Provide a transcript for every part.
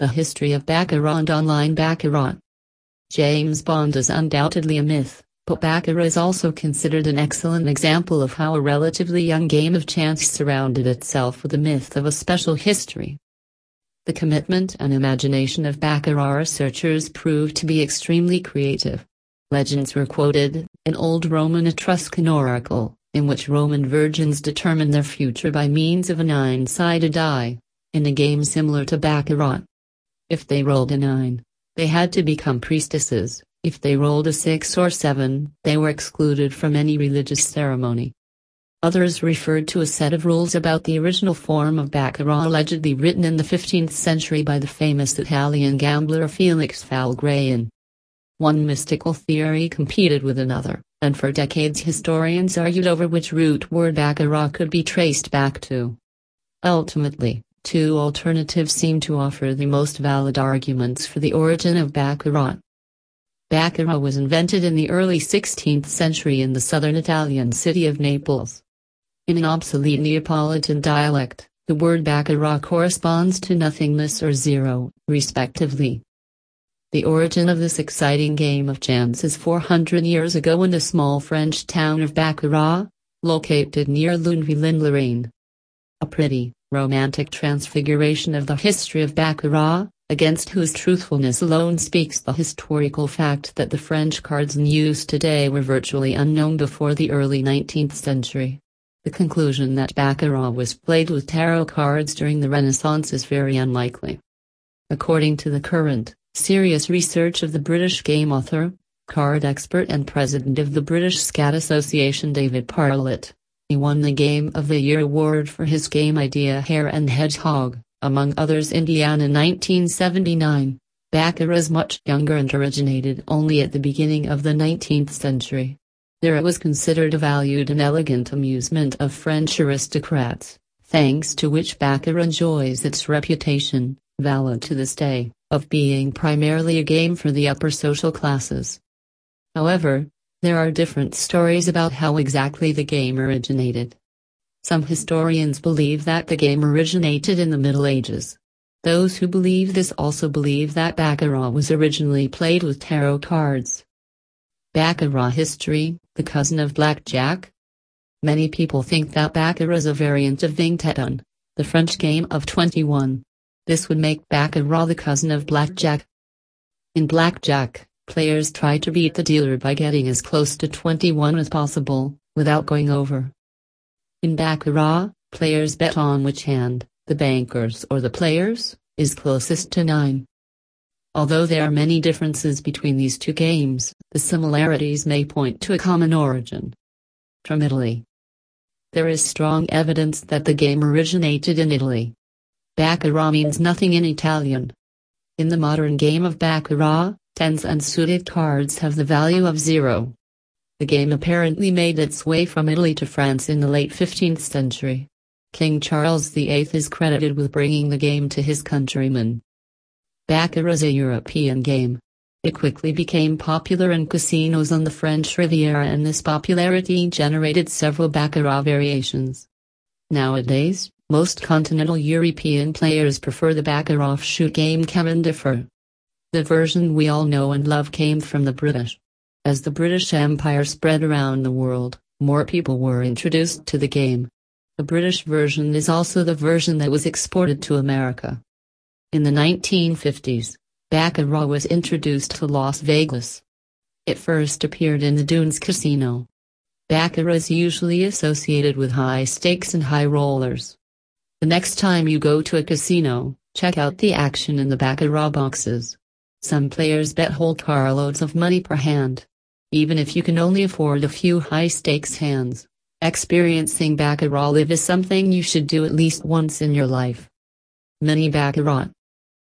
The History of Baccarat Online Baccarat. James Bond is undoubtedly a myth, but Baccarat is also considered an excellent example of how a relatively young game of chance surrounded itself with the myth of a special history. The commitment and imagination of Baccarat researchers proved to be extremely creative. Legends were quoted, an old Roman Etruscan oracle, in which Roman virgins determined their future by means of a nine-sided die, in a game similar to Baccarat. If they rolled a 9, they had to become priestesses. If they rolled a 6 or 7, they were excluded from any religious ceremony. Others referred to a set of rules about the original form of baccarat allegedly written in the 15th century by the famous Italian gambler Felix Falgrain. One mystical theory competed with another, and for decades historians argued over which root word baccarat could be traced back to. Ultimately, Two alternatives seem to offer the most valid arguments for the origin of Baccarat. Baccarat was invented in the early 16th century in the southern Italian city of Naples. In an obsolete Neapolitan dialect, the word Baccarat corresponds to nothingness or zero, respectively. The origin of this exciting game of chance is 400 years ago in the small French town of Baccarat, located near Lunéville-en-Lorraine. A pretty, romantic transfiguration of the history of Baccarat, against whose truthfulness alone speaks the historical fact that the French cards in use today were virtually unknown before the early 19th century. The conclusion that Baccarat was played with tarot cards during the Renaissance is very unlikely. According to the current, serious research of the British game author, card expert and president of the British Skat Association David Parlett, he won the Game of the Year award for his game idea Hare and Hedgehog, among others Indiana 1979. Baccarat is much younger and originated only at the beginning of the 19th century. There it was considered a valued and elegant amusement of French aristocrats, thanks to which Baccarat enjoys its reputation, valid to this day, of being primarily a game for the upper social classes. However, there are different stories about how exactly the game originated. Some historians believe that the game originated in the Middle Ages. Those who believe this also believe that Baccarat was originally played with tarot cards. Baccarat history, the cousin of blackjack? Many people think that Baccarat is a variant of Vingt et un, the French game of 21. This would make Baccarat the cousin of blackjack. In blackjack, Players try to beat the dealer by getting as close to 21 as possible, without going over. In Baccarat, players bet on which hand, the bankers or the players, is closest to 9. Although there are many differences between these two games, the similarities may point to a common origin. From Italy. There is strong evidence that the game originated in Italy. Baccarat means nothing in Italian. In the modern game of Baccarat, Tens and suited cards have the value of zero. The game apparently made its way from Italy to France in the late 15th century. King Charles VIII is credited with bringing the game to his countrymen. Baccarat is a European game. It quickly became popular in casinos on the French Riviera and this popularity generated several Baccarat variations. Nowadays, most continental European players prefer the Baccarat offshoot game Chemin de fer. The version we all know and love came from the British. As the British Empire spread around the world, more people were introduced to the game. The British version is also the version that was exported to America. In the 1950s, Baccarat was introduced to Las Vegas. It first appeared in the Dunes Casino. Baccarat is usually associated with high stakes and high rollers. The next time you go to a casino, check out the action in the Baccarat boxes. Some players bet whole carloads of money per hand. Even if you can only afford a few high-stakes hands, experiencing Baccarat live is something you should do at least once in your life. Mini Baccarat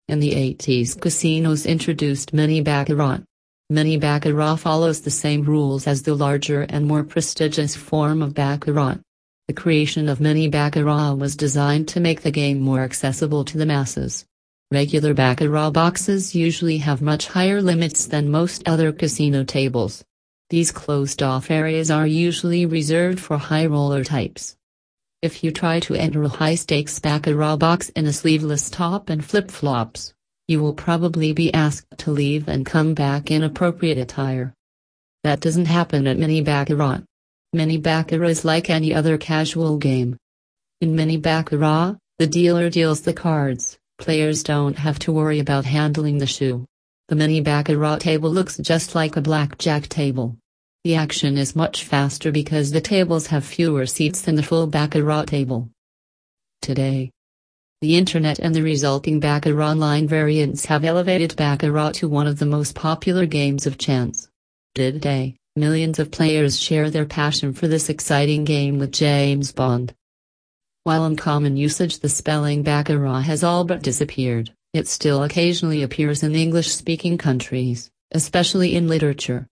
In the 80s casinos introduced Mini Baccarat. Mini Baccarat follows the same rules as the larger and more prestigious form of Baccarat. The creation of Mini Baccarat was designed to make the game more accessible to the masses. Regular Baccarat boxes usually have much higher limits than most other casino tables. These closed-off areas are usually reserved for high roller types. If you try to enter a high-stakes Baccarat box in a sleeveless top and flip-flops, You will probably be asked to leave and come back in appropriate attire. That doesn't happen at mini Baccarat. Mini Baccarat is like any other casual game. In mini Baccarat, the dealer deals the cards, players don't have to worry about handling the shoe. The mini Baccarat table looks just like a blackjack table. The action is much faster because the tables have fewer seats than the full Baccarat table. Today, the internet and the resulting Baccarat online variants have elevated Baccarat to one of the most popular games of chance. Today, millions of players share their passion for this exciting game with James Bond. While in common usage the spelling Baccarat has all but disappeared, it still occasionally appears in English-speaking countries, especially in literature.